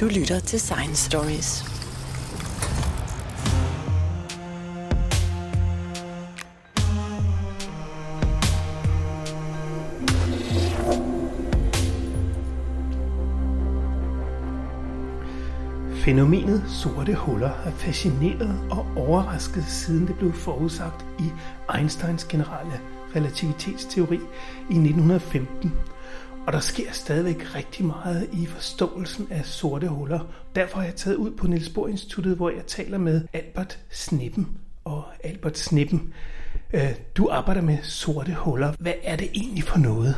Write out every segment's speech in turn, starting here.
Du lytter til Science Stories. Fænomenet sorte huller har fascineret og overrasket siden det blev forudsagt i Einsteins generelle relativitetsteori i 1915. Og der sker stadigvæk rigtig meget i forståelsen af sorte huller. Derfor har jeg taget ud på Niels Bohr Instituttet, hvor jeg taler med Albert Snippen. Og Albert Snippen, øh, du arbejder med sorte huller. Hvad er det egentlig for noget?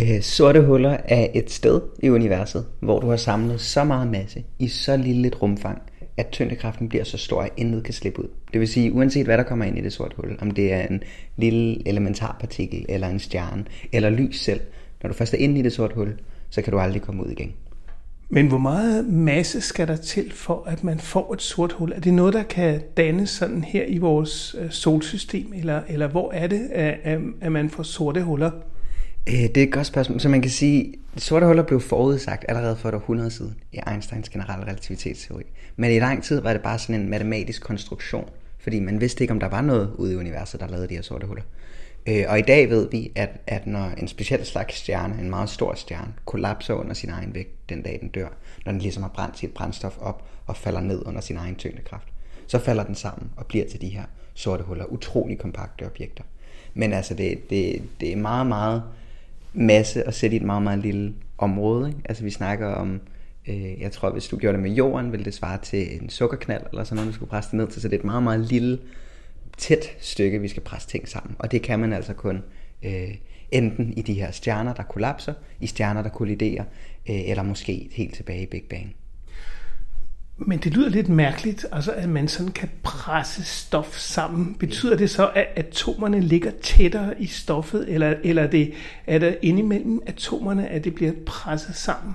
Øh, sorte huller er et sted i universet, hvor du har samlet så meget masse i så lille et rumfang, at tyngdekraften bliver så stor, at intet kan slippe ud. Det vil sige, uanset hvad der kommer ind i det sorte hul, om det er en lille elementarpartikel, eller en stjerne, eller lys selv, når du først er inde i det sorte hul, så kan du aldrig komme ud igen. Men hvor meget masse skal der til for, at man får et sort hul? Er det noget, der kan dannes sådan her i vores øh, solsystem, eller, eller hvor er det, at, at man får sorte huller? Øh, det er et godt spørgsmål. Så man kan sige, at sorte huller blev forudsagt allerede for et århundrede siden i Einsteins generelle relativitetsteori. Men i lang tid var det bare sådan en matematisk konstruktion, fordi man vidste ikke, om der var noget ude i universet, der lavede de her sorte huller. Øh, og i dag ved vi, at, at når en speciel slags stjerne, en meget stor stjerne, kollapser under sin egen vægt den dag den dør, når den ligesom har brændt sit brændstof op og falder ned under sin egen tyngdekraft, så falder den sammen og bliver til de her sorte huller, utrolig kompakte objekter. Men altså, det, det, det er meget, meget masse at sætte i et meget, meget lille område. Ikke? Altså vi snakker om, øh, jeg tror hvis du gjorde det med jorden, ville det svare til en sukkerknald, eller sådan noget, du skulle presse det ned til, så det er et meget, meget lille, tæt stykke, vi skal presse ting sammen. Og det kan man altså kun øh, enten i de her stjerner, der kollapser, i stjerner, der kolliderer, øh, eller måske helt tilbage i Big Bang. Men det lyder lidt mærkeligt, altså at man sådan kan presse stof sammen. Betyder det så, at atomerne ligger tættere i stoffet, eller, eller det, er det indimellem atomerne, at det bliver presset sammen?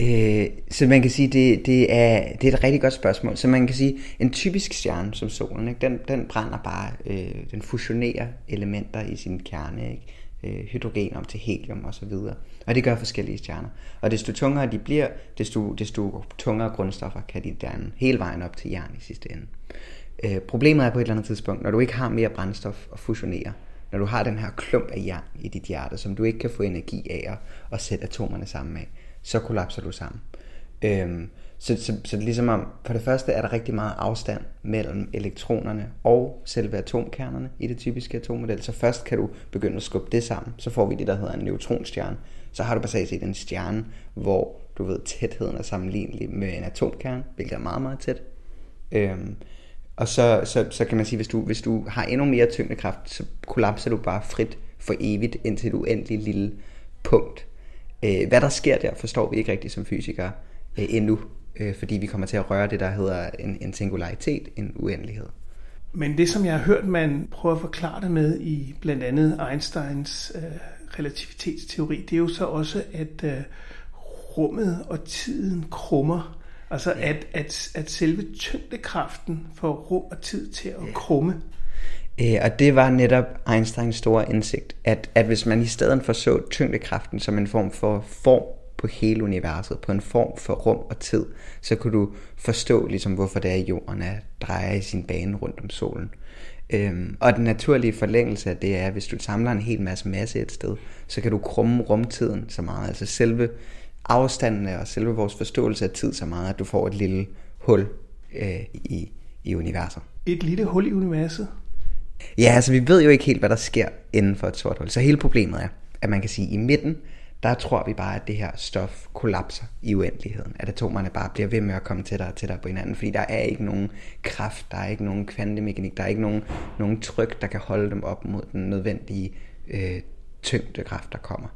Øh, så man kan sige, det, det, er, det er et rigtig godt spørgsmål. Så man kan sige, en typisk stjerne som solen, ikke, den, den brænder bare, øh, den fusionerer elementer i sin kerne. Ikke? øh, hydrogen om til helium og så videre. Og det gør forskellige stjerner. Og desto tungere de bliver, desto, desto tungere grundstoffer kan de danne hele vejen op til jern i sidste ende. Øh, problemet er på et eller andet tidspunkt, når du ikke har mere brændstof at fusionere, når du har den her klump af jern i dit hjerte, som du ikke kan få energi af at, at sætte atomerne sammen med, så kollapser du sammen. Øhm, så, så, så det er ligesom om, for det første er der rigtig meget afstand mellem elektronerne og selve atomkernerne i det typiske atommodel. Så først kan du begynde at skubbe det sammen. Så får vi det, der hedder en neutronstjerne. Så har du basalt set en stjerne, hvor du ved, tætheden er sammenlignelig med en atomkerne, hvilket er meget, meget tæt. Øhm, og så, så, så kan man sige, hvis du, hvis du har endnu mere tyngdekraft, så kollapser du bare frit for evigt indtil et uendeligt lille punkt. Øh, hvad der sker der, forstår vi ikke rigtigt som fysikere øh, endnu øh, fordi vi kommer til at røre det, der hedder en, en singularitet, en uendelighed. Men det, som jeg har hørt, man prøver at forklare det med i blandt andet Einsteins øh, relativitetsteori, det er jo så også, at øh, rummet og tiden krummer. Altså ja. at, at, at selve tyngdekraften får rum og tid til at ja. krumme. Øh, og det var netop Einsteins store indsigt, at, at hvis man i stedet for så tyngdekraften som en form for form på hele universet, på en form for rum og tid, så kunne du forstå, ligesom, hvorfor det er, at jorden er, drejer i sin bane rundt om solen. Øhm, og den naturlige forlængelse af det er, at hvis du samler en hel masse masse et sted, så kan du krumme rumtiden så meget, altså selve afstandene og selve vores forståelse af tid så meget, at du får et lille hul øh, i, i universet. Et lille hul i universet? Ja, altså vi ved jo ikke helt, hvad der sker inden for et sort hul. Så hele problemet er, at man kan sige, at i midten, der tror vi bare, at det her stof kollapser i uendeligheden. At atomerne bare bliver ved med at komme tættere og tættere på hinanden, fordi der er ikke nogen kraft, der er ikke nogen kvantemekanik, der er ikke nogen, nogen tryk, der kan holde dem op mod den nødvendige øh, tyngdekraft, der kommer.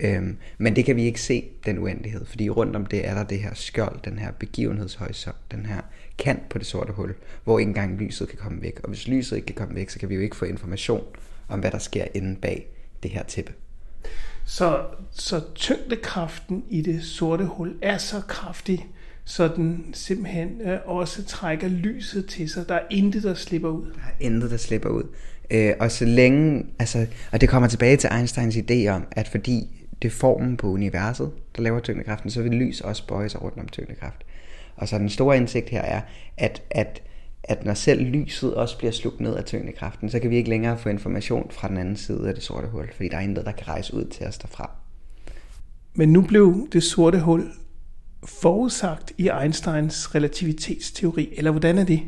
Øhm, men det kan vi ikke se, den uendelighed, fordi rundt om det er der det her skjold, den her begivenhedshorisont, den her kant på det sorte hul, hvor ikke engang lyset kan komme væk. Og hvis lyset ikke kan komme væk, så kan vi jo ikke få information om, hvad der sker inde bag det her tæppe. Så, så tyngdekraften i det sorte hul er så kraftig, så den simpelthen øh, også trækker lyset til sig. Der er intet, der slipper ud. Der er intet, der slipper ud. Øh, og så længe, altså, og det kommer tilbage til Einsteins idé om, at fordi det er formen på universet, der laver tyngdekraften, så vil lys også bøje sig rundt om tyngdekraft. Og så den store indsigt her er, at, at, at når selv lyset også bliver slugt ned af tyngdekraften, så kan vi ikke længere få information fra den anden side af det sorte hul, fordi der er intet, der kan rejse ud til os derfra. Men nu blev det sorte hul forudsagt i Einsteins relativitetsteori, eller hvordan er det?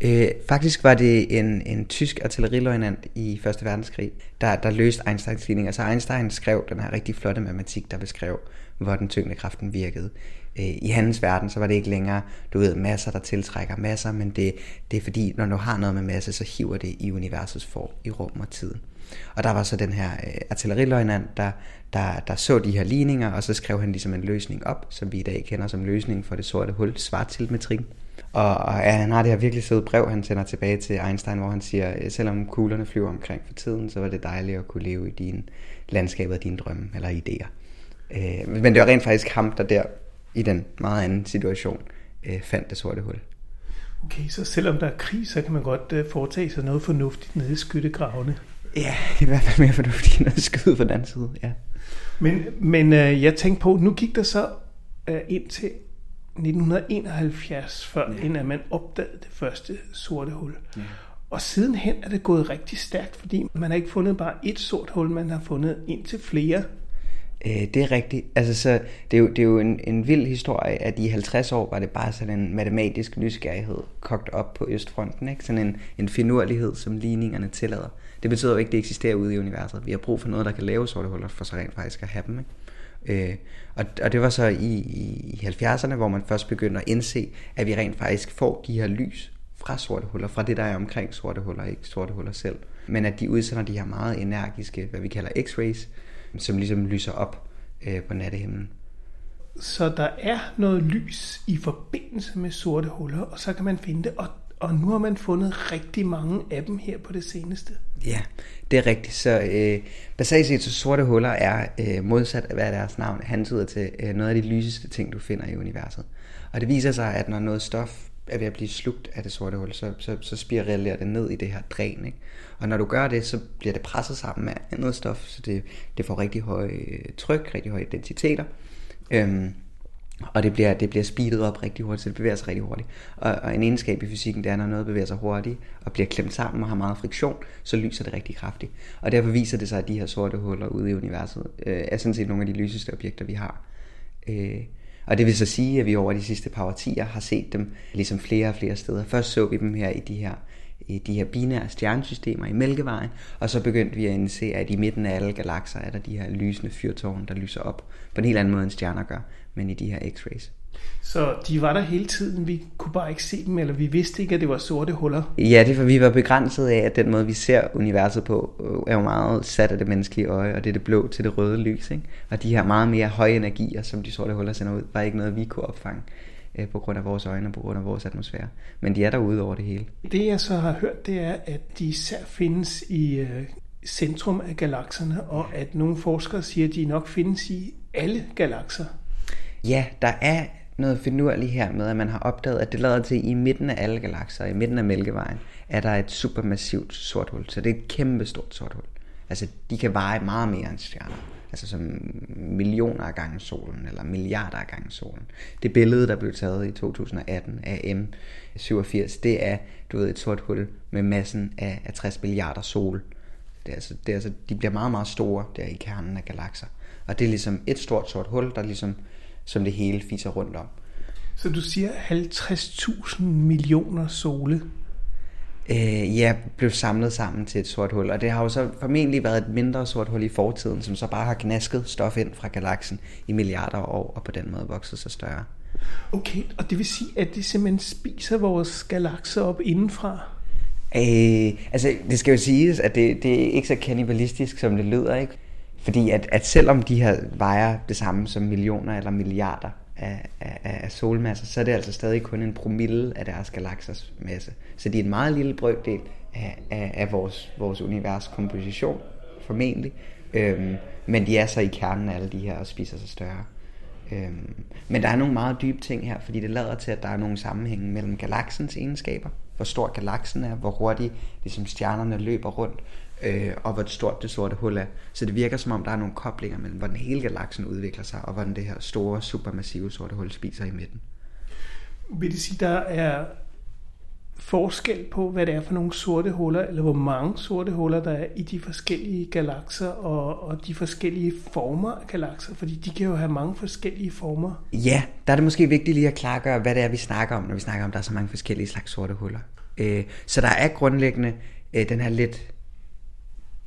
Øh, faktisk var det en, en tysk artilleriløjtnant i Første Verdenskrig, der, der løste Einsteins ligning. Altså Einstein skrev den her rigtig flotte matematik, der beskrev, hvordan tyngdekraften virkede. Øh, I hans verden, så var det ikke længere, du ved, masser, der tiltrækker masser, men det, det er fordi, når du har noget med masse, så hiver det i universets form, i rum og tid. Og der var så den her øh, artilleriløjtnant, der, der, der så de her ligninger, og så skrev han ligesom en løsning op, som vi i dag kender som løsning for det sorte hul, svartilmetrik. Og, og ja, han har det her virkelig søde brev, han sender tilbage til Einstein, hvor han siger, øh, selvom kuglerne flyver omkring for tiden, så var det dejligt at kunne leve i din landskab og dine drømme eller idéer. Øh, men det var rent faktisk ham, der der i den meget anden situation øh, fandt det sorte hul. Okay, så selvom der er krig, så kan man godt øh, foretage sig noget fornuftigt nede i skyttegravene. Ja, i hvert fald mere fornuftigt end at skyde på den anden side, ja. Men, men øh, jeg tænkte på, nu gik der så øh, ind til 1971, før ja. end at man opdagede det første sorte hul. Ja. Og sidenhen er det gået rigtig stærkt, fordi man har ikke fundet bare et sort hul, man har fundet ind til flere. Øh, det er rigtigt. Altså, så det er jo, det er jo en, en vild historie, at i 50 år var det bare sådan en matematisk nysgerrighed kogt op på Østfronten. Ikke? Sådan en, en finurlighed, som ligningerne tillader. Det betyder jo ikke, at det eksisterer ude i universet. Vi har brug for noget, der kan lave sorte huller, for så rent faktisk at have dem. Ikke? Øh, og, og det var så i, i 70'erne, hvor man først begyndte at indse, at vi rent faktisk får de her lys fra sorte huller, fra det, der er omkring sorte huller, ikke sorte huller selv. Men at de udsender de her meget energiske, hvad vi kalder x-rays, som ligesom lyser op øh, på nattehimlen. Så der er noget lys i forbindelse med sorte huller, og så kan man finde det, og, og nu har man fundet rigtig mange af dem her på det seneste. Ja, det er rigtigt. Så øh, basalt set, så sorte huller er øh, modsat af hvad deres navn hentyder til øh, noget af de lyseste ting, du finder i universet. Og det viser sig, at når noget stof er ved at blive slugt af det sorte hul, så, så, så spiralerer det ned i det her dræn. Ikke? Og når du gør det, så bliver det presset sammen med andet stof, så det, det får rigtig høj øh, tryk, rigtig høje densiteter. Øhm, og det bliver, det bliver speedet op rigtig hurtigt, så det bevæger sig rigtig hurtigt. Og, og en egenskab i fysikken, det er, når noget bevæger sig hurtigt og bliver klemt sammen og har meget friktion, så lyser det rigtig kraftigt. Og derfor viser det sig, at de her sorte huller ude i universet øh, er sådan set nogle af de lyseste objekter, vi har. Øh, og det vil så sige, at vi over de sidste par årtier har set dem ligesom flere og flere steder. Først så vi dem her i de her i de her binære stjernesystemer i Mælkevejen, og så begyndte vi at indse, at i midten af alle galakser er der de her lysende fyrtårne, der lyser op på en helt anden måde, end stjerner gør, men i de her x-rays. Så de var der hele tiden, vi kunne bare ikke se dem, eller vi vidste ikke, at det var sorte huller? Ja, det er for vi var begrænset af, at den måde, vi ser universet på, øh, er jo meget sat af det menneskelige øje, og det er det blå til det røde lys. Ikke? Og de her meget mere høje energier, som de sorte huller sender ud, var ikke noget, vi kunne opfange øh, på grund af vores øjne og på grund af vores atmosfære. Men de er derude over det hele. Det jeg så har hørt, det er, at de især findes i øh, centrum af galakserne, og at nogle forskere siger, at de nok findes i alle galakser. Ja, der er noget finurligt her med, at man har opdaget, at det lader til, at i midten af alle galakser, i midten af Mælkevejen, er der et supermassivt sort hul. Så det er et kæmpe stort sort hul. Altså, de kan veje meget mere end stjerner. Altså som millioner af gange solen, eller milliarder af gange solen. Det billede, der blev taget i 2018 af M87, det er, du ved, et sort hul med massen af, 60 milliarder sol. Det er altså, det er altså, de bliver meget, meget store der i kernen af galakser. Og det er ligesom et stort sort hul, der ligesom som det hele fiser rundt om. Så du siger 50.000 millioner sole? Øh, ja, blev samlet sammen til et sort hul. Og det har jo så formentlig været et mindre sort hul i fortiden, som så bare har knasket stof ind fra galaksen i milliarder af år, og på den måde vokset sig større. Okay, og det vil sige, at det simpelthen spiser vores galakser op indenfra? Øh, altså, det skal jo siges, at det, det er ikke så kannibalistisk, som det lyder, ikke? Fordi at, at selvom de her vejer det samme som millioner eller milliarder af, af, af solmasser, så er det altså stadig kun en promille af deres galaksers masse. Så de er en meget lille brøkdel af, af, af vores, vores univers komposition, formentlig. Øhm, men de er så i kernen af alle de her og spiser sig større. Øhm, men der er nogle meget dybe ting her, fordi det lader til, at der er nogle sammenhænge mellem galaksens egenskaber, hvor stor galaksen er, hvor hurtigt ligesom stjernerne løber rundt, øh, og hvor stort det sorte hul er. Så det virker som om, der er nogle koblinger mellem, hvordan hele galaksen udvikler sig, og hvordan det her store, supermassive sorte hul spiser i midten. Vil det sige, der er forskel på, hvad det er for nogle sorte huller, eller hvor mange sorte huller der er i de forskellige galakser, og, og de forskellige former af galakser, fordi de kan jo have mange forskellige former. Ja, der er det måske vigtigt lige at klargøre, hvad det er, vi snakker om, når vi snakker om, at der er så mange forskellige slags sorte huller. Øh, så der er grundlæggende øh, den her lidt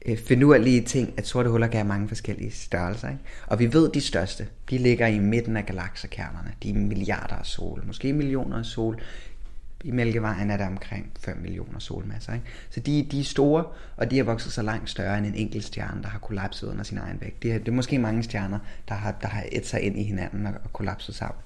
øh, finurlige ting, at sorte huller kan have mange forskellige størrelser. Ikke? Og vi ved, at de største, de ligger i midten af galaksekernerne. De er milliarder af sol, måske millioner af sol. I Mælkevejen er der omkring 5 millioner solmasser. Ikke? Så de, de er store, og de har vokset så langt større end en enkelt stjerne, der har kollapset under sin egen vægt. Det er, det er måske mange stjerner, der har, der har et sig ind i hinanden og, og kollapset sammen.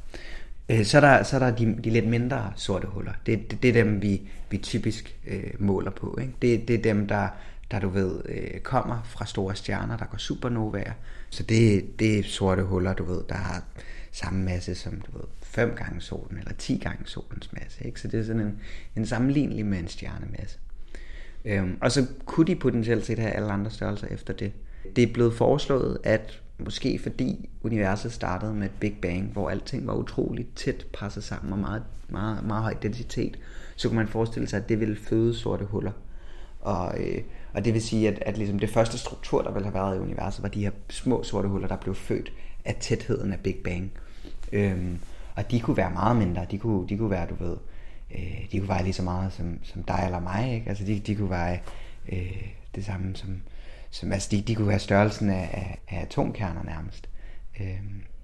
Øh, så er der, så er der de, de lidt mindre sorte huller. Det, det, det er dem, vi, vi typisk øh, måler på. Ikke? Det, det er dem, der, der du ved, øh, kommer fra store stjerner, der går supernovaer. Så det, det er sorte huller, du ved, der har samme masse som, du ved, 5 gange solen, eller 10 gange solens masse. Ikke? Så det er sådan en, en sammenlignelig med en stjernemasse. Øhm, og så kunne de potentielt set have alle andre størrelser efter det. Det er blevet foreslået, at måske fordi universet startede med et Big Bang, hvor alting var utroligt tæt presset sammen og meget, meget, meget høj densitet, så kunne man forestille sig, at det ville føde sorte huller. Og, øh, og det vil sige, at, at ligesom det første struktur, der ville have været i universet, var de her små sorte huller, der blev født af tætheden af Big Bang. Øhm, og de kunne være meget mindre. De kunne, de kunne være, du ved, øh, de kunne veje lige så meget som, som dig eller mig. Ikke? Altså de, de kunne veje øh, det samme som, som altså de, de kunne være størrelsen af, af, af atomkerner nærmest. Øh,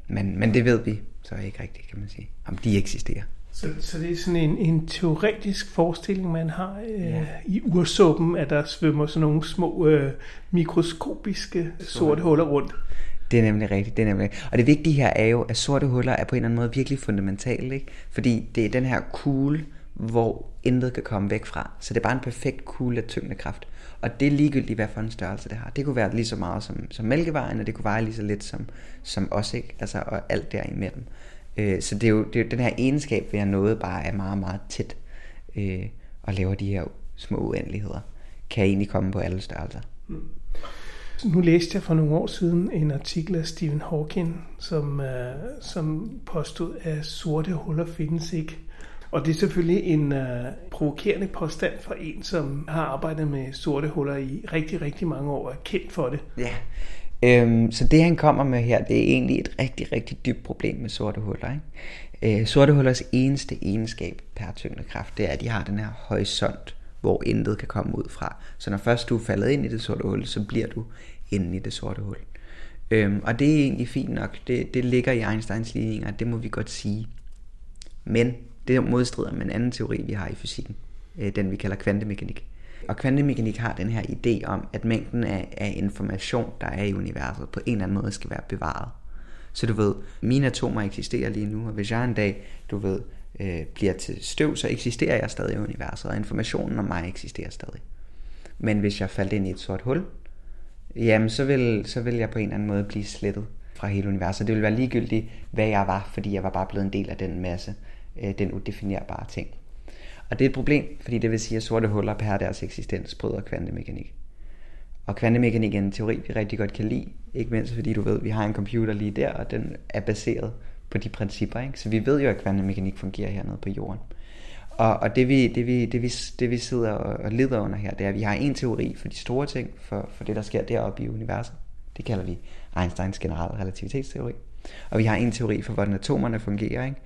men, men det ved vi så ikke rigtigt, kan man sige, om de eksisterer. Så, så det er sådan en, en teoretisk forestilling, man har øh, ja. i ursuppen, at der svømmer sådan nogle små øh, mikroskopiske sorte huller rundt. Det er nemlig rigtigt, det er nemlig Og det vigtige her er jo, at sorte huller er på en eller anden måde virkelig fundamentale, ikke? Fordi det er den her kugle, hvor intet kan komme væk fra. Så det er bare en perfekt kugle af tyngdekraft. Og det er ligegyldigt, hvad for en størrelse det har. Det kunne være lige så meget som, som mælkevejen, og det kunne være lige så lidt som, som os, ikke? Altså, og alt derimellem. Øh, så det er, jo, det er jo den her egenskab ved at noget bare er meget, meget tæt, øh, og laver de her små uendeligheder, kan egentlig komme på alle størrelser. Mm. Nu læste jeg for nogle år siden en artikel af Stephen Hawking, som, uh, som påstod, at sorte huller findes ikke. Og det er selvfølgelig en uh, provokerende påstand for en, som har arbejdet med sorte huller i rigtig, rigtig mange år og er kendt for det. Ja, øhm, så det han kommer med her, det er egentlig et rigtig, rigtig dybt problem med sorte huller. Ikke? Øh, sorte hullers eneste egenskab per tyngdekraft, det er, at de har den her horisont, hvor intet kan komme ud fra. Så når først du er faldet ind i det sorte hul, så bliver du inde i det sorte hul. Øhm, og det er egentlig fint nok. Det, det ligger i Einsteins ligninger, det må vi godt sige. Men det modstrider med en anden teori, vi har i fysikken. Øh, den vi kalder kvantemekanik. Og kvantemekanik har den her idé om, at mængden af, af information, der er i universet, på en eller anden måde skal være bevaret. Så du ved, mine atomer eksisterer lige nu, og hvis jeg en dag, du ved, øh, bliver til støv, så eksisterer jeg stadig i universet, og informationen om mig eksisterer stadig. Men hvis jeg faldt ind i et sort hul, jamen så vil, så vil jeg på en eller anden måde blive slettet fra hele universet. Det vil være ligegyldigt, hvad jeg var, fordi jeg var bare blevet en del af den masse, øh, den udefinerbare ting. Og det er et problem, fordi det vil sige, at sorte huller per deres eksistens bryder kvantemekanik. Og kvantemekanik er en teori, vi rigtig godt kan lide, ikke mindst fordi du ved, at vi har en computer lige der, og den er baseret på de principper. Ikke? Så vi ved jo, at kvantemekanik fungerer hernede på jorden. Og, og det, vi, det, vi, det, vi, det vi sidder og, og under her, det er, at vi har en teori for de store ting, for, for det, der sker deroppe i universet. Det kalder vi Einsteins generelle relativitetsteori. Og vi har en teori for, hvordan atomerne fungerer. Ikke?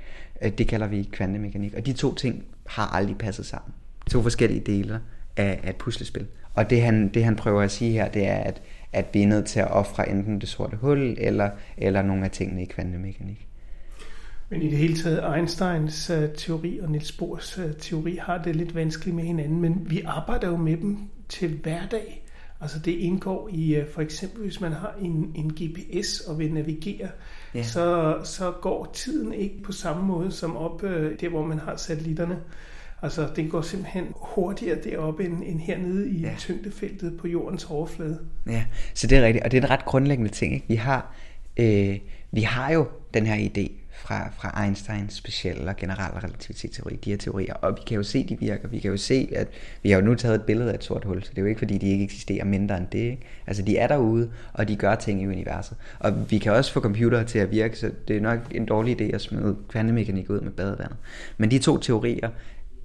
Øh, det kalder vi kvantemekanik. Og de to ting har aldrig passet sammen. To forskellige dele af, af et puslespil. Og det han, det han prøver at sige her, det er, at, at vi er nødt til at ofre enten det sorte hul, eller, eller nogle af tingene i kvantemekanik. Men i det hele taget, Einsteins øh, teori og Niels Bohrs øh, teori har det lidt vanskeligt med hinanden, men vi arbejder jo med dem til hverdag. Altså det indgår i, for eksempel hvis man har en, en GPS og vil navigere, ja. så, så går tiden ikke på samme måde som op uh, der, hvor man har satellitterne. Altså den går simpelthen hurtigere deroppe end, end hernede i ja. tyngdefeltet på jordens overflade. Ja, så det er rigtigt, og det er en ret grundlæggende ting. Ikke? Vi har... Øh, vi har jo den her idé fra, fra Einsteins specielle og generelle relativitetsteori, de her teorier. Og vi kan jo se, de virker. Vi kan jo se, at vi har jo nu taget et billede af et sort hul, så det er jo ikke, fordi de ikke eksisterer mindre end det. Ikke? Altså, de er derude, og de gør ting i universet. Og vi kan også få computere til at virke, så det er nok en dårlig idé at smide kvantemekanik ud med badevandet. Men de to teorier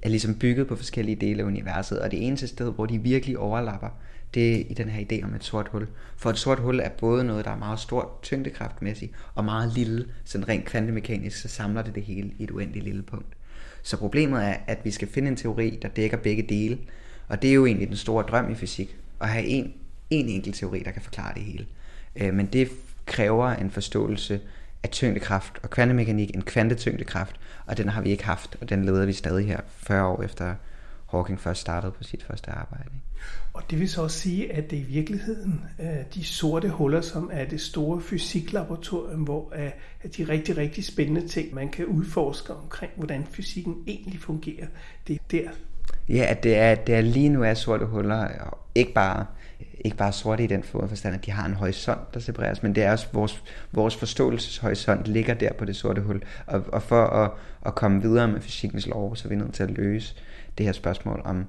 er ligesom bygget på forskellige dele af universet, og det eneste sted, hvor de virkelig overlapper, det er i den her idé om et sort hul. For et sort hul er både noget, der er meget stort tyngdekraftmæssigt, og meget lille, sådan rent kvantemekanisk, så samler det det hele i et uendeligt lille punkt. Så problemet er, at vi skal finde en teori, der dækker begge dele, og det er jo egentlig den store drøm i fysik, at have en, en enkelt teori, der kan forklare det hele. Øh, men det kræver en forståelse af tyngdekraft og kvantemekanik, en kvantetyngdekraft, og den har vi ikke haft, og den leder vi stadig her 40 år efter Hawking først startede på sit første arbejde. Og det vil så også sige, at det i virkeligheden de sorte huller, som er det store fysiklaboratorium, hvor er de rigtig, rigtig spændende ting, man kan udforske omkring, hvordan fysikken egentlig fungerer. Det er der. Ja, at det er, det er lige nu er sorte huller, og ikke bare, ikke bare sorte i den forstand, at de har en horisont, der separeres, men det er også vores, vores forståelseshorisont ligger der på det sorte hul. Og, og for at, at komme videre med fysikkens lov, så er vi nødt til at løse det her spørgsmål om,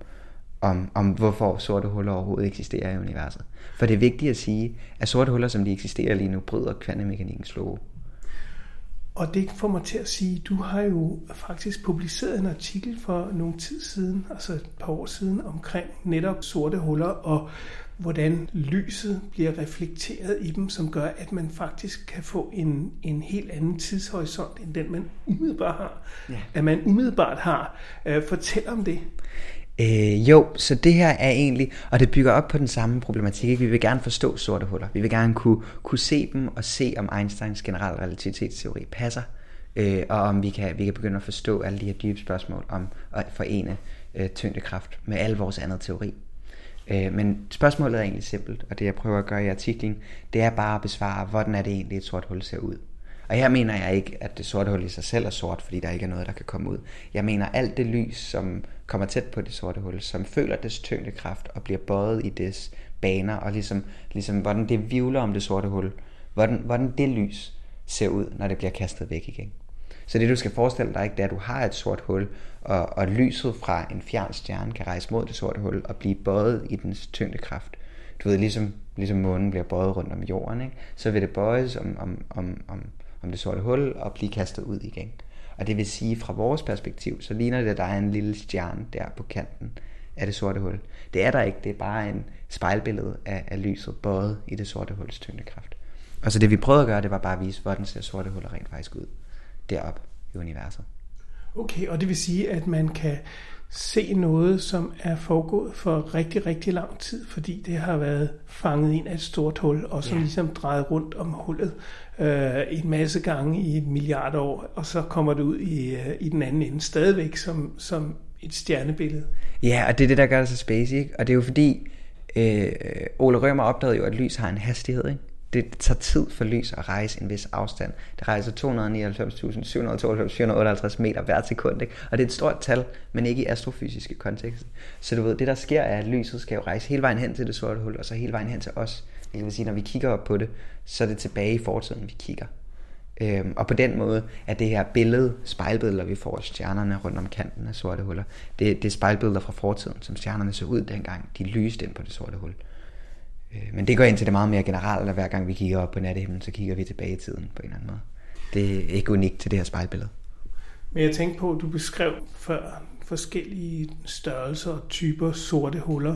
om, om hvorfor sorte huller overhovedet eksisterer i universet. For det er vigtigt at sige, at sorte huller, som de eksisterer lige nu, bryder kvantemekanikkens love. Og det får mig til at sige, du har jo faktisk publiceret en artikel for nogle tid siden, altså et par år siden, omkring netop sorte huller og hvordan lyset bliver reflekteret i dem, som gør, at man faktisk kan få en, en helt anden tidshorisont, end den man umiddelbart har. Ja. At man umiddelbart har. Uh, fortæl om det. Øh, jo, så det her er egentlig, og det bygger op på den samme problematik. Ikke? Vi vil gerne forstå sorte huller. Vi vil gerne kunne, kunne se dem og se, om Einsteins generelle relativitetsteori passer. Øh, og om vi kan, vi kan begynde at forstå alle de her dybe spørgsmål om at forene øh, tyngdekraft med al vores andet teori. Øh, men spørgsmålet er egentlig simpelt, og det jeg prøver at gøre i artiklen, det er bare at besvare, hvordan er det egentlig et sort hul ser ud. Og her mener jeg ikke, at det sorte hul i sig selv er sort, fordi der ikke er noget, der kan komme ud. Jeg mener alt det lys, som kommer tæt på det sorte hul, som føler dets tyngdekraft og bliver bøjet i dets baner, og ligesom, ligesom hvordan det vivler om det sorte hul, hvordan, hvordan det lys ser ud, når det bliver kastet væk igen. Så det du skal forestille dig, det er, at du har et sort hul, og, og lyset fra en fjern stjerne kan rejse mod det sorte hul og blive bøjet i dens tyngdekraft. Du ved, ligesom, ligesom månen bliver bøjet rundt om jorden, ikke? så vil det bøjes om, om, om, om, om det sorte hul og blive kastet ud igen. Og det vil sige, fra vores perspektiv, så ligner det, at der er en lille stjerne der på kanten af det sorte hul. Det er der ikke, det er bare en spejlbillede af, af lyset bøjet i det sorte huls tyngdekraft. Og så det vi prøvede at gøre, det var bare at vise, hvordan ser sorte huller rent faktisk ud derop i universet. Okay, og det vil sige, at man kan se noget, som er foregået for rigtig, rigtig lang tid, fordi det har været fanget ind af et stort hul, og som ja. ligesom drejet rundt om hullet øh, en masse gange i et milliard år, og så kommer det ud i, øh, i den anden ende stadigvæk som, som et stjernebillede. Ja, og det er det, der gør det så space, ikke? Og det er jo fordi, øh, Ole Rømer opdagede jo, at lys har en hastighed, ikke? Det tager tid for lys at rejse en vis afstand. Det rejser 299.792.458 meter hver sekund, ikke? og det er et stort tal, men ikke i astrofysiske kontekst. Så du ved, det der sker er, at lyset skal jo rejse hele vejen hen til det sorte hul, og så hele vejen hen til os. Det vil sige, når vi kigger op på det, så er det tilbage i fortiden, vi kigger. Øhm, og på den måde er det her billede, spejlbilleder, vi får af stjernerne rundt om kanten af sorte huller, det, det er spejlbilleder fra fortiden, som stjernerne så ud dengang, de lyste ind på det sorte hul. Øh, men det går ind til det meget mere generelt, at hver gang vi kigger op på nattehimlen, så kigger vi tilbage i tiden på en eller anden måde. Det er ikke unikt til det her spejlbillede. Men jeg tænkte på, at du beskrev før forskellige størrelser og typer sorte huller.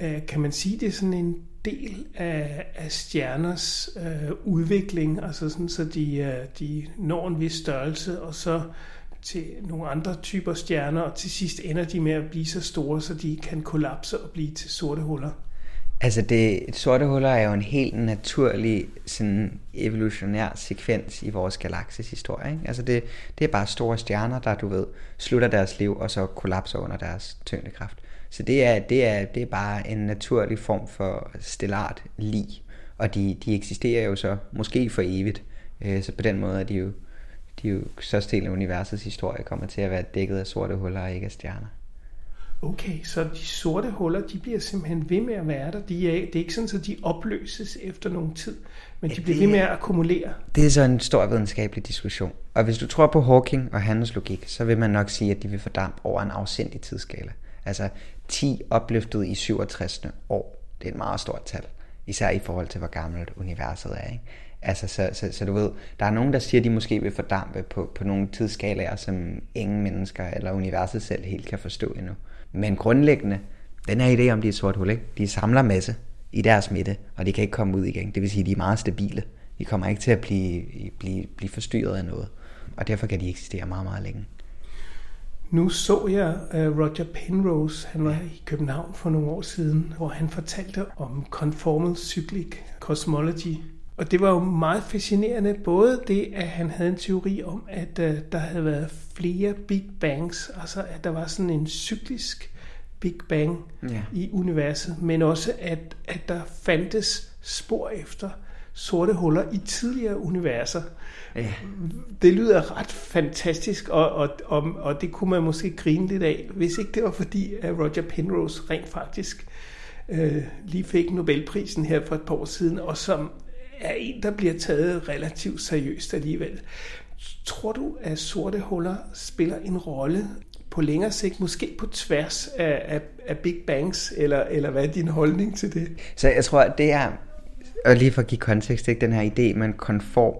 Ja. Øh, kan man sige, det er sådan en del af, af stjerners øh, udvikling, altså sådan, så de, øh, de når en vis størrelse, og så til nogle andre typer stjerner, og til sidst ender de med at blive så store, så de kan kollapse og blive til sorte huller. Altså det, sorte huller er jo en helt naturlig sådan evolutionær sekvens i vores galakses historie. Ikke? Altså det, det er bare store stjerner, der du ved, slutter deres liv og så kollapser under deres tyngdekraft. Så det er, det er, det er bare en naturlig form for stellart lig. Og de, de eksisterer jo så måske for evigt. Øh, så på den måde er de jo, de er jo største del af universets historie kommer til at være dækket af sorte huller og ikke af stjerner. Okay, så de sorte huller, de bliver simpelthen ved med at være der. De er, det er ikke sådan, at de opløses efter nogen tid, men de bliver ved med at akkumulere. Det er så en stor videnskabelig diskussion. Og hvis du tror på Hawking og hans logik, så vil man nok sige, at de vil fordampe over en afsindig tidsskala. Altså 10 opløftet i 67. år, det er et meget stort tal. Især i forhold til, hvor gammelt universet er. Ikke? Altså, så, så, så du ved, der er nogen, der siger, at de måske vil fordampe på, på nogle tidsskalaer, som ingen mennesker eller universet selv helt kan forstå endnu. Men grundlæggende, den her idé om, de er et sort hul, ikke? de samler masse i deres midte, og de kan ikke komme ud igen. Det vil sige, at de er meget stabile. De kommer ikke til at blive, blive, blive forstyrret af noget. Og derfor kan de eksistere meget, meget længe. Nu så jeg uh, Roger Penrose, han var i København for nogle år siden, hvor han fortalte om conformal cyclic cosmology. Og det var jo meget fascinerende, både det, at han havde en teori om, at uh, der havde været flere Big Bangs, altså at der var sådan en cyklisk Big Bang ja. i universet, men også at, at der fandtes spor efter sorte huller i tidligere universer. Ja. Det lyder ret fantastisk, og, og, og, og det kunne man måske grine lidt af, hvis ikke det var fordi, at Roger Penrose rent faktisk øh, lige fik Nobelprisen her for et par år siden, og som er en, der bliver taget relativt seriøst alligevel. Tror du, at sorte huller spiller en rolle på længere sigt, måske på tværs af, af, af Big Bangs, eller, eller hvad er din holdning til det? Så jeg tror, at det er, og lige for at give kontekst, ikke, den her idé med konform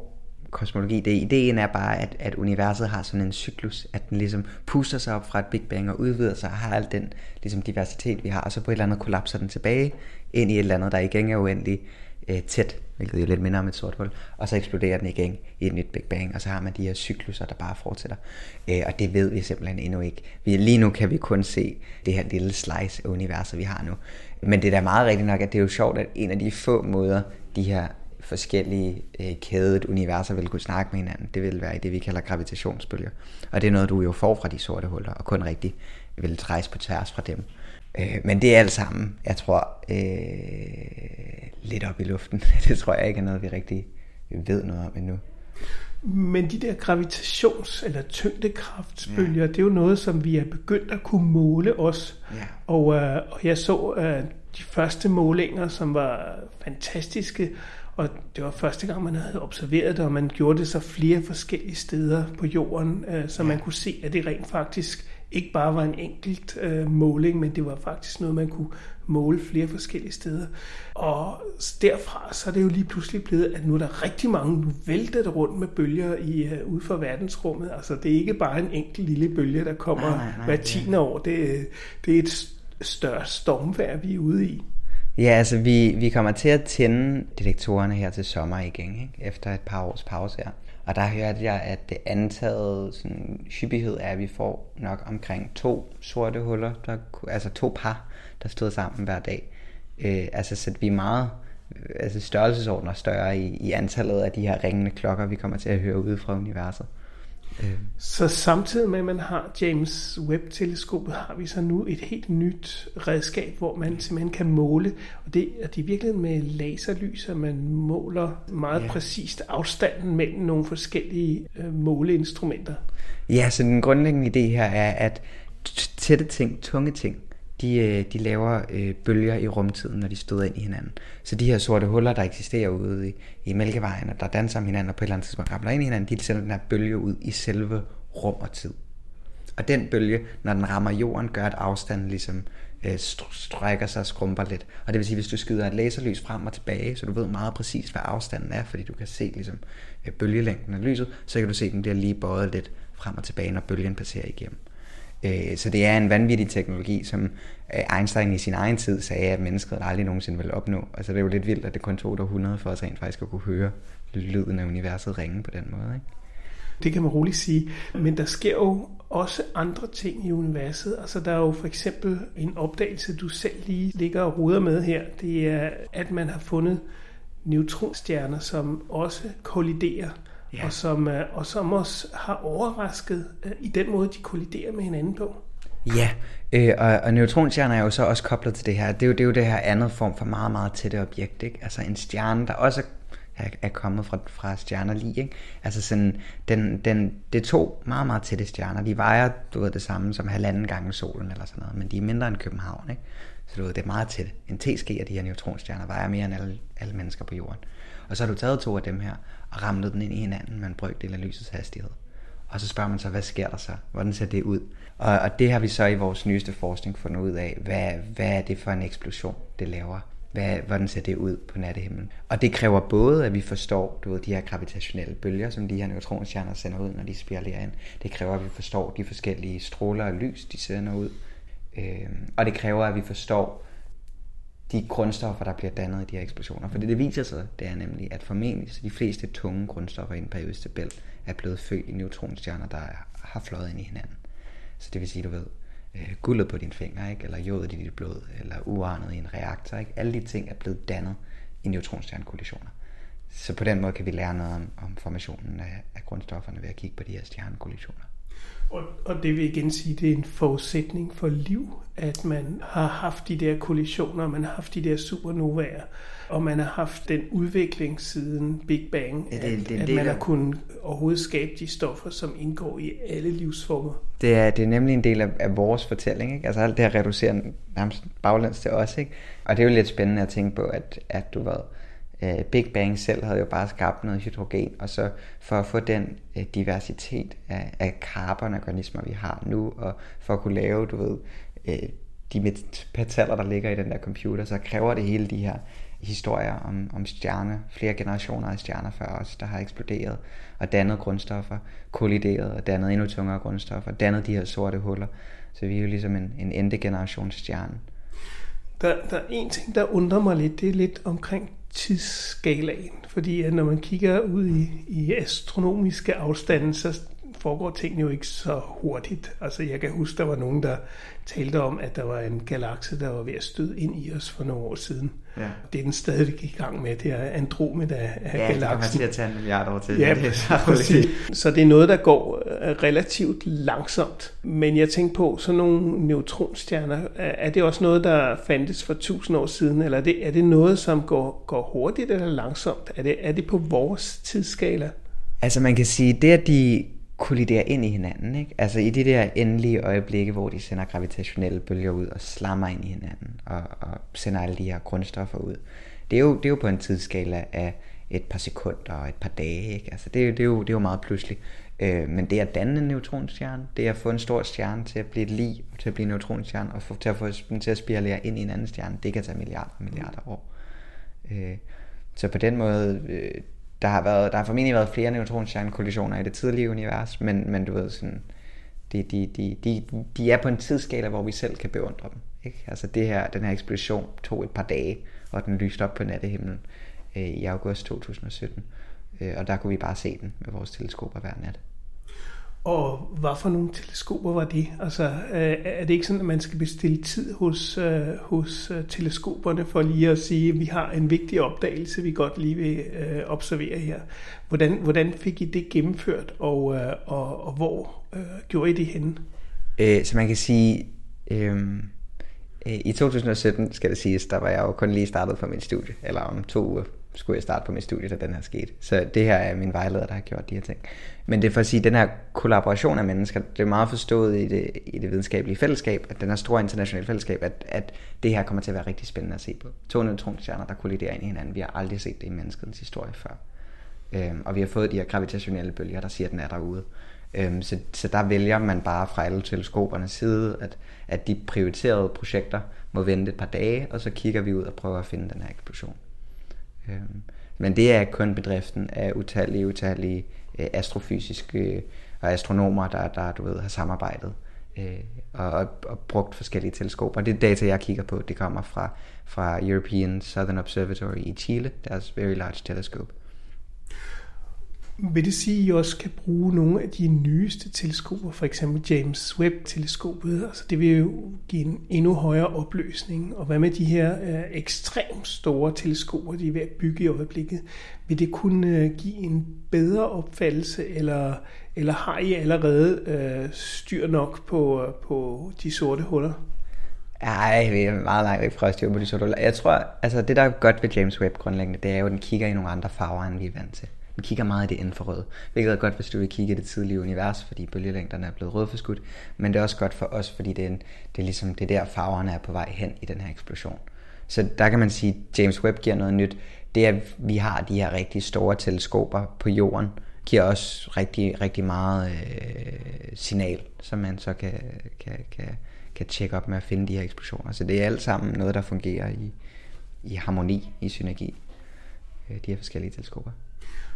kosmologi, det, ideen er bare, at, at universet har sådan en cyklus, at den ligesom puster sig op fra et Big Bang og udvider sig og har al den ligesom, diversitet, vi har, og så på et eller andet kollapser den tilbage ind i et eller andet, der igen er uendelig øh, tæt, hvilket jo lidt minder om et sort hul, og så eksploderer den igen i et nyt Big Bang, og så har man de her cykluser, der bare fortsætter. Øh, og det ved vi simpelthen endnu ikke. Vi, lige nu kan vi kun se det her lille slice af universet, vi har nu. Men det er da meget rigtigt nok, at det er jo sjovt, at en af de få måder, de her forskellige øh, kædet universer vil kunne snakke med hinanden, det vil være i det, vi kalder gravitationsbølger. Og det er noget, du jo får fra de sorte huller, og kun rigtig vil rejse på tværs fra dem. Øh, men det er alt sammen, jeg tror, øh, lidt op i luften. det tror jeg ikke er noget, vi rigtig ved noget om endnu. Men de der gravitations- eller tyngdekraftsbølger, ja. det er jo noget, som vi er begyndt at kunne måle os. Ja. Og, øh, og jeg så øh, de første målinger, som var fantastiske, og det var første gang, man havde observeret det, og man gjorde det så flere forskellige steder på jorden, øh, så ja. man kunne se, at det rent faktisk ikke bare var en enkelt øh, måling, men det var faktisk noget, man kunne måle flere forskellige steder. Og derfra så er det jo lige pludselig blevet, at nu er der rigtig mange, nu vælter det rundt med bølger i, uh, ude for verdensrummet. Altså det er ikke bare en enkelt lille bølge, der kommer nej, nej, nej, hver tiende år. Det, det er et større stormvær, vi er ude i. Ja, altså vi, vi kommer til at tænde detektorerne her til sommer igen, ikke? efter et par års pause her. Og der hørte jeg, at det antaget sådan, hyppighed er, at vi får nok omkring to sorte huller, der, altså to par, der stod sammen hver dag. Øh, altså så vi er meget øh, altså størrelsesordner større i, i antallet af de her ringende klokker, vi kommer til at høre ude fra universet. Øh. Så samtidig med, at man har James Webb-teleskopet, har vi så nu et helt nyt redskab, hvor man simpelthen kan måle, og det, er det virkelig med laserlys, at man måler meget ja. præcist afstanden mellem nogle forskellige øh, måleinstrumenter. Ja, så den grundlæggende idé her er, at tætte ting, tunge ting, de, øh, de laver øh, bølger i rumtiden, når de støder ind i hinanden. Så de her sorte huller, der eksisterer ude i, i Mælkevejen, og der danser om hinanden, og på et eller andet tidspunkt ramler ind i hinanden, de sender den her bølge ud i selve rum og tid. Og den bølge, når den rammer jorden, gør, at afstanden ligesom øh, strækker sig og skrumper lidt. Og det vil sige, hvis du skyder et laserlys frem og tilbage, så du ved meget præcis, hvad afstanden er, fordi du kan se ligesom, øh, bølgelængden af lyset, så kan du se, at den bliver lige bøjet lidt frem og tilbage, når bølgen passerer igennem. Øh, så det er en vanvittig teknologi, som øh, Einstein i sin egen tid sagde, at mennesket aldrig nogensinde ville opnå. Altså det er jo lidt vildt, at det kun tog der 100 for os rent faktisk at kunne høre lyden af universet ringe på den måde. Ikke? Det kan man roligt sige. Men der sker jo også andre ting i universet. Altså der er jo for eksempel en opdagelse, du selv lige ligger og ruder med her. Det er, at man har fundet neutronstjerner, som også kolliderer ja. og, som, øh, og som også har overrasket øh, i den måde, de kolliderer med hinanden på. Ja, øh, og, og neutronstjerner er jo så også koblet til det her. Det er jo det, er jo det her andet form for meget, meget tætte objekt. Ikke? Altså en stjerne, der også er, er kommet fra, fra stjerner lige. Ikke? Altså sådan, den, den, det er to meget, meget tætte stjerner. De vejer, du ved, det samme som halvanden gange solen eller sådan noget, men de er mindre end København. Ikke? Så du ved, det er meget tæt. En TSG af de her neutronstjerner vejer mere end alle, alle mennesker på jorden. Og så har du taget to af dem her og ramlet den ind i hinanden med en brøkdel af lysets hastighed. Og så spørger man sig, hvad sker der så? Hvordan ser det ud? Og, og det har vi så i vores nyeste forskning fundet ud af. Hvad, hvad er det for en eksplosion, det laver? Hvad, hvordan ser det ud på nattehimlen? Og det kræver både, at vi forstår du ved, de her gravitationelle bølger, som de her neutronstjerner sender ud, når de spiraler ind. Det kræver, at vi forstår de forskellige stråler og lys, de sender ud. Øh, og det kræver, at vi forstår de grundstoffer, der bliver dannet i de her eksplosioner. For det, det viser sig, det er nemlig, at formentlig så de fleste tunge grundstoffer i en periodisk tabel er blevet født i neutronstjerner, der har fløjet ind i hinanden. Så det vil sige, du ved, øh, guldet på din finger, ikke? eller jodet i dit blod, eller uranet i en reaktor. Ikke? Alle de ting er blevet dannet i neutronstjernekollisioner. Så på den måde kan vi lære noget om, om formationen af, af grundstofferne ved at kigge på de her stjernekollisioner. Og, og det vil igen sige, det er en forudsætning for liv, at man har haft de der kollisioner, man har haft de der supernovaer, og man har haft den udvikling siden Big Bang, ja, det, det, at, at man har kunnet overhovedet skabe de stoffer, som indgår i alle livsformer. Det er, det er nemlig en del af, af vores fortælling, ikke? altså alt det her reducerer nærmest baglæns til os, ikke? og det er jo lidt spændende at tænke på, at, at du ved, Øh, Big Bang selv havde jo bare skabt noget hydrogen, og så for at få den øh, diversitet af, af karbonorganismer, vi har nu, og for at kunne lave, du ved, øh, de metaller, der ligger i den der computer, så kræver det hele de her historier om, om stjerner, flere generationer af stjerner før os, der har eksploderet og dannet grundstoffer, kollideret og dannet endnu tungere grundstoffer, dannet de her sorte huller. Så vi er jo ligesom en, en endegenerationsstjerne. generations stjerne. Der, der er en ting, der undrer mig lidt, det er lidt omkring tidsskalaen. Fordi at når man kigger ud i, i astronomiske afstande, så foregår tingene jo ikke så hurtigt. Altså jeg kan huske, der var nogen, der talte om, at der var en galakse, der var ved at støde ind i os for nogle år siden. Ja. Det er den stadig i gang med, det er Andromeda af ja, galaksen. Ja, det til at tage en milliard år til. Ja, præcis. Så det er noget, der går øh, relativt langsomt. Men jeg tænker på, sådan nogle neutronstjerner, er det også noget, der fandtes for tusind år siden, eller er det, er det noget, som går, går hurtigt eller langsomt? Er det, er det på vores tidsskala? Altså man kan sige, det at de kolliderer ind i hinanden. Ikke? Altså i de der endelige øjeblikke, hvor de sender gravitationelle bølger ud og slammer ind i hinanden og, og sender alle de her grundstoffer ud. Det er jo, det er jo på en tidsskala af et par sekunder og et par dage. Ikke? Altså det, det, er jo, det er jo meget pludseligt. Øh, men det at danne en neutronstjerne, det er at få en stor stjerne til at blive et lig, til at blive en neutronstjerne, og få, til at få den til at spiralere ind i en anden stjerne, det kan tage milliarder og milliarder år. Øh, så på den måde, øh, der har, været, der har formentlig været flere neutronstjernekollisioner i det tidlige univers, men, men du ved sådan, de, de, de, de, de er på en tidsskala, hvor vi selv kan beundre dem. Ikke? Altså det her, den her eksplosion tog et par dage, og den lyste op på nattehimlen øh, i august 2017. Øh, og der kunne vi bare se den med vores teleskoper hver nat. Og hvad for nogle teleskoper var det? Altså, øh, er det ikke sådan, at man skal bestille tid hos, øh, hos øh, teleskoperne for lige at sige, at vi har en vigtig opdagelse, vi godt lige vil observere her? Hvordan, hvordan fik I det gennemført, og, og, og hvor øh, gjorde I det henne? Øh, så man kan sige, øh, i 2017 skal det siges, der var jeg jo kun lige startet på min studie, eller om to uger skulle jeg starte på mit studie, da den her skete. Så det her er min vejleder, der har gjort de her ting. Men det er for at sige, at den her kollaboration af mennesker, det er meget forstået i det, i det videnskabelige fællesskab, at den her store internationale fællesskab, at, at det her kommer til at være rigtig spændende at se på. To neutronstjerner, der kolliderer ind i hinanden. Vi har aldrig set det i menneskets historie før. Øhm, og vi har fået de her gravitationelle bølger, der siger, at den er derude. Øhm, så, så der vælger man bare fra alle teleskopernes side, at, at de prioriterede projekter må vente et par dage, og så kigger vi ud og prøver at finde den her eksplosion. Øhm, men det er kun bedriften af utallige, utallige øh, astrofysiske øh, og astronomer, der, der du ved, har samarbejdet øh, og, og, og brugt forskellige teleskoper. Det data, jeg kigger på, det kommer fra, fra European Southern Observatory i Chile, deres Very Large Telescope. Vil det sige, at I også kan bruge nogle af de nyeste teleskoper, for eksempel James Webb-teleskopet? Altså det vil jo give en endnu højere opløsning. Og hvad med de her øh, ekstremt store teleskoper, de er ved at bygge i øjeblikket? Vil det kunne øh, give en bedre opfattelse, eller, eller har I allerede øh, styr nok på, øh, på de sorte huller? Ej, vi er meget langt væk fra at styre på de sorte huller. Jeg tror, altså det der er godt ved James Webb grundlæggende, det er jo, at den kigger i nogle andre farver, end vi er vant til. Vi kigger meget i det infrarøde, hvilket er godt, hvis du vil kigge i det tidlige univers, fordi bølgelængderne er blevet rødforskudt, men det er også godt for os, fordi det er, en, det er ligesom det der farverne er på vej hen i den her eksplosion. Så der kan man sige, at James Webb giver noget nyt. Det er, at vi har de her rigtig store teleskoper på jorden, giver også rigtig, rigtig meget øh, signal, som man så kan, kan, kan, kan tjekke op med at finde de her eksplosioner. Så det er alt sammen noget, der fungerer i, i harmoni, i synergi, øh, de her forskellige teleskoper.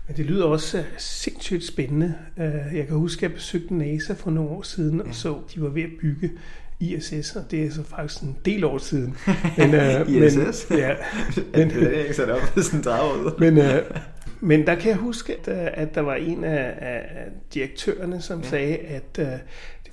Men det lyder også sindssygt spændende. Øh, jeg kan huske, at jeg besøgte NASA for nogle år siden, og så, de var ved at bygge ISS, og det er så faktisk en del år siden. Men, uh, ISS? Men, ja, men, det er ikke sat op sådan en men, uh, men der kan jeg huske, at, at der var en af, af direktørerne, som ja. sagde, at uh,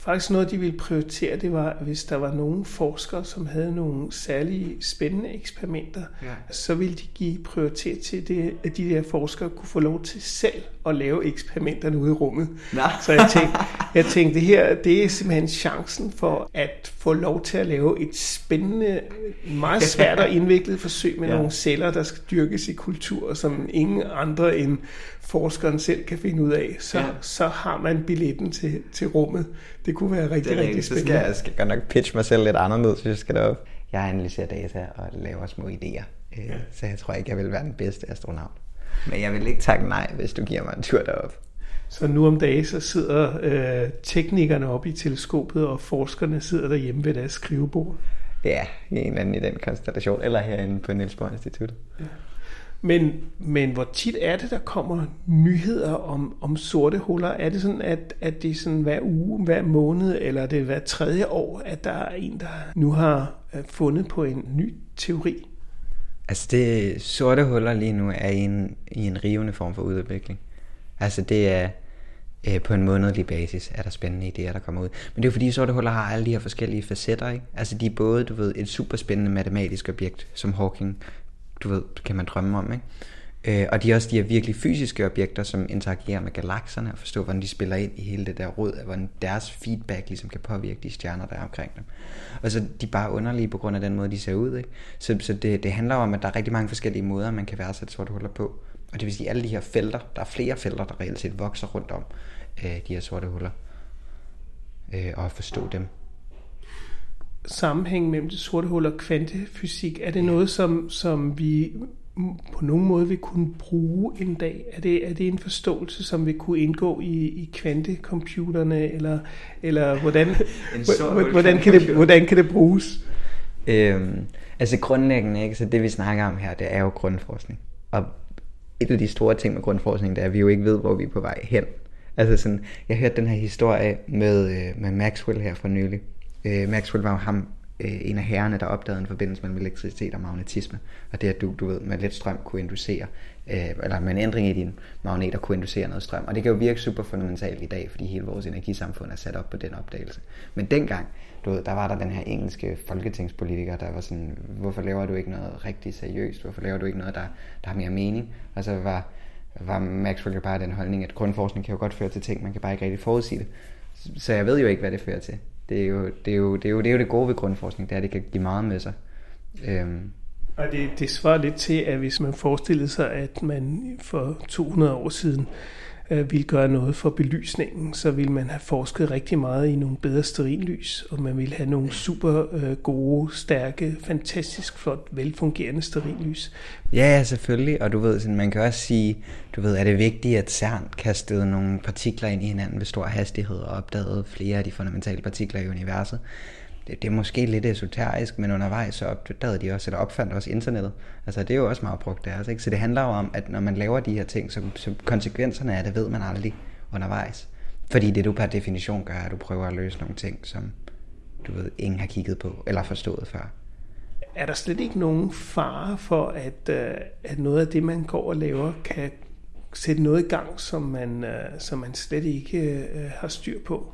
faktisk noget, de ville prioritere, det var, hvis der var nogle forskere, som havde nogle særlige spændende eksperimenter, ja. så ville de give prioritet til det, at de der forskere kunne få lov til selv at lave eksperimenterne ude i rummet. Nå. Så jeg tænkte, jeg tænkte, det her det er simpelthen chancen for at få lov til at lave et spændende, meget svært og indviklet forsøg med ja. nogle celler, der skal dyrkes i kultur, som ingen andre end forskeren selv kan finde ud af, så, ja. så har man billetten til, til rummet. Det kunne være rigtig, det rigtig spændende. Så skal jeg, skal godt nok pitche mig selv lidt anderledes, hvis jeg skal derop. Jeg analyserer data og laver små idéer, øh, ja. så jeg tror ikke, jeg vil være den bedste astronaut. Men jeg vil ikke takke nej, hvis du giver mig en tur derop. Så nu om dagen, så sidder øh, teknikerne oppe i teleskopet, og forskerne sidder derhjemme ved deres skrivebord. Ja, en eller anden i den konstellation, eller herinde på Niels Bohr Institut. Ja. Men, men hvor tit er det, der kommer nyheder om, om sorte huller? Er det sådan, at, at det er sådan hver uge, hver måned, eller er det hver tredje år, at der er en, der nu har øh, fundet på en ny teori? Altså det sorte huller lige nu er i en, i en rivende form for udvikling. Altså det er øh, på en månedlig basis, er der spændende idéer, der kommer ud. Men det er jo fordi sorte huller har alle de her forskellige facetter, ikke? Altså de er både, du ved, et super spændende matematisk objekt, som Hawking du ved, kan man drømme om, ikke? Øh, og de er også de her virkelig fysiske objekter, som interagerer med galakserne og forstår, hvordan de spiller ind i hele det der råd, hvordan deres feedback ligesom kan påvirke de stjerner, der er omkring dem. Og så de er bare underlige på grund af den måde, de ser ud. Ikke? Så, så det, det handler om, at der er rigtig mange forskellige måder, man kan værdsætte sorte huller på. Og det vil sige, alle de her felter, der er flere felter, der reelt set vokser rundt om øh, de her sorte huller. Øh, og at forstå dem sammenhæng mellem det sorte hul og kvantefysik? Er det noget, som, som vi på nogen måde vil kunne bruge en dag? Er det, er det en forståelse, som vil kunne indgå i, i kvantecomputerne, eller, eller hvordan, hvordan, kan det, hvordan kan det bruges? Øhm, altså grundlæggende, ikke? så det vi snakker om her, det er jo grundforskning. Og et af de store ting med grundforskning, det er, at vi jo ikke ved, hvor vi er på vej hen. Altså sådan, jeg hørte den her historie med, øh, med Maxwell her for nylig, Øh, Maxwell var jo ham, øh, en af herrerne, der opdagede en forbindelse mellem elektricitet og magnetisme. Og det at du, du ved, med let strøm kunne inducere, øh, eller med en ændring i din magneter kunne inducere noget strøm. Og det kan jo virke super fundamentalt i dag, fordi hele vores energisamfund er sat op på den opdagelse. Men dengang, du ved, der var der den her engelske folketingspolitiker, der var sådan, hvorfor laver du ikke noget rigtig seriøst? Hvorfor laver du ikke noget, der, der har mere mening? Og så var, var Maxwell jo bare den holdning, at grundforskning kan jo godt føre til ting, man kan bare ikke rigtig forudsige det. Så jeg ved jo ikke, hvad det fører til det er jo det, er jo, det, er jo, det, er jo det gode ved grundforskning, det er, at det kan give meget med sig. Øhm. Og det, det svarer lidt til, at hvis man forestillede sig, at man for 200 år siden øh, ville gøre noget for belysningen, så ville man have forsket rigtig meget i nogle bedre sterillys, og man ville have nogle super øh, gode, stærke, fantastisk flot, velfungerende sterillys. Ja, selvfølgelig, og du ved, sådan, man kan også sige, du ved, er det vigtigt, at CERN kastede nogle partikler ind i hinanden ved stor hastighed og opdagede flere af de fundamentale partikler i universet det, det er måske lidt esoterisk, men undervejs så opdagede de også, eller opfandt også internettet. Altså det er jo også meget brugt der. Altså, ikke? Så det handler jo om, at når man laver de her ting, så, så konsekvenserne af det ved man aldrig undervejs. Fordi det du per definition gør, er, at du prøver at løse nogle ting, som du ved, ingen har kigget på eller forstået før. Er der slet ikke nogen fare for, at, øh, at noget af det, man går og laver, kan sætte noget i gang, som man, øh, som man slet ikke øh, har styr på?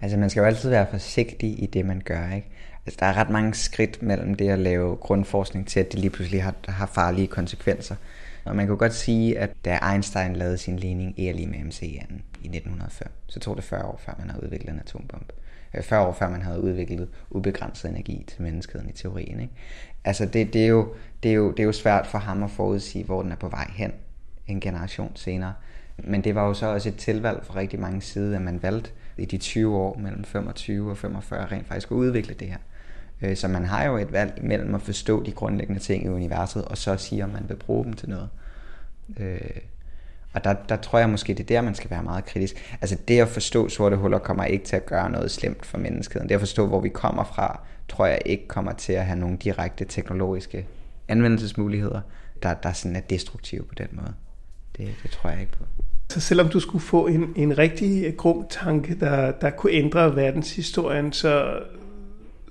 Altså man skal jo altid være forsigtig i det, man gør. Ikke? Altså, der er ret mange skridt mellem det at lave grundforskning til, at det lige pludselig har, har farlige konsekvenser. Og man kan godt sige, at da Einstein lavede sin ligning E er lige med MC i 1905, så tog det 40 år, før man havde udviklet en atombombe. Øh, 40 år før man havde udviklet ubegrænset energi til menneskeheden i teorien. Ikke? Altså det, det, er jo, det, er jo, det er jo svært for ham at forudsige, hvor den er på vej hen en generation senere. Men det var jo så også et tilvalg for rigtig mange sider, at man valgte i de 20 år mellem 25 og 45 rent faktisk at udvikle det her. Øh, så man har jo et valg mellem at forstå de grundlæggende ting i universet, og så sige, om man vil bruge dem til noget. Øh, og der, der tror jeg måske, det er der, man skal være meget kritisk. Altså det at forstå sorte huller kommer ikke til at gøre noget slemt for menneskeheden. Det at forstå, hvor vi kommer fra, tror jeg ikke kommer til at have nogle direkte teknologiske anvendelsesmuligheder, der, der sådan er destruktive på den måde. Det, det tror jeg ikke på. Så selvom du skulle få en, en rigtig grum tanke, der, der kunne ændre verdenshistorien, så,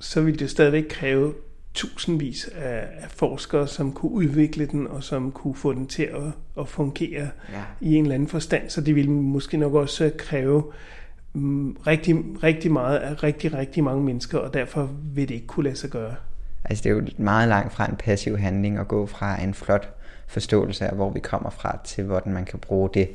så ville det stadigvæk kræve tusindvis af, af forskere, som kunne udvikle den, og som kunne få den til at, at fungere ja. i en eller anden forstand. Så det ville måske nok også kræve um, rigtig, rigtig meget af rigtig, rigtig mange mennesker, og derfor vil det ikke kunne lade sig gøre. Altså det er jo meget langt fra en passiv handling at gå fra en flot forståelse af, hvor vi kommer fra, til hvordan man kan bruge det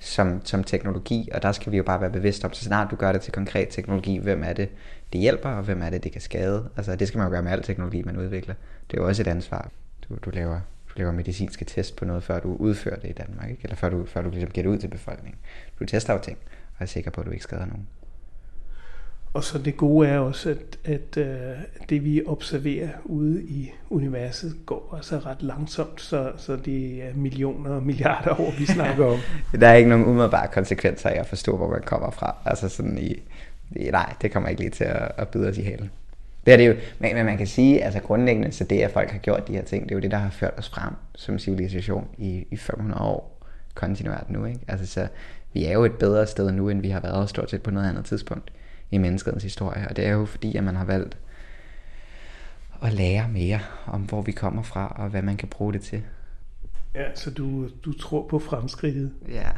som, som teknologi, og der skal vi jo bare være bevidste om, så snart du gør det til konkret teknologi, hvem er det, det hjælper, og hvem er det, det kan skade. Altså det skal man jo gøre med al teknologi, man udvikler. Det er jo også et ansvar. Du, du laver du laver medicinske test på noget, før du udfører det i Danmark, ikke? eller før du, før du ligesom giver det ud til befolkningen. Du tester jo ting, og er sikker på, at du ikke skader nogen. Og så det gode er også, at, at uh, det vi observerer ude i universet går altså ret langsomt, så, så det er millioner og milliarder år, vi snakker om. der er ikke nogen umiddelbare konsekvenser af at forstå, hvor man kommer fra. Altså sådan i, i nej, det kommer ikke lige til at, at byde os i halen. Det er det jo, men, men man kan sige, altså grundlæggende, så det at folk har gjort de her ting, det er jo det, der har ført os frem som civilisation i, i 500 år kontinuert nu. Ikke? Altså så vi er jo et bedre sted nu, end vi har været stort set på noget andet tidspunkt i menneskets historie. Og det er jo fordi, at man har valgt at lære mere om, hvor vi kommer fra, og hvad man kan bruge det til. Ja, så du, du tror på fremskridtet? Ja,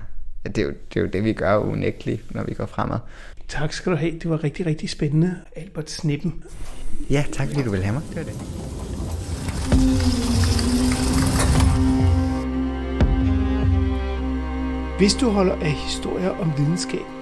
det er, jo, det er jo det, vi gør unægteligt, når vi går fremad. Tak skal du have. Det var rigtig, rigtig spændende. Albert Snippen. Ja, tak fordi du vil have mig. Det var det. Hvis du holder af historier om videnskab,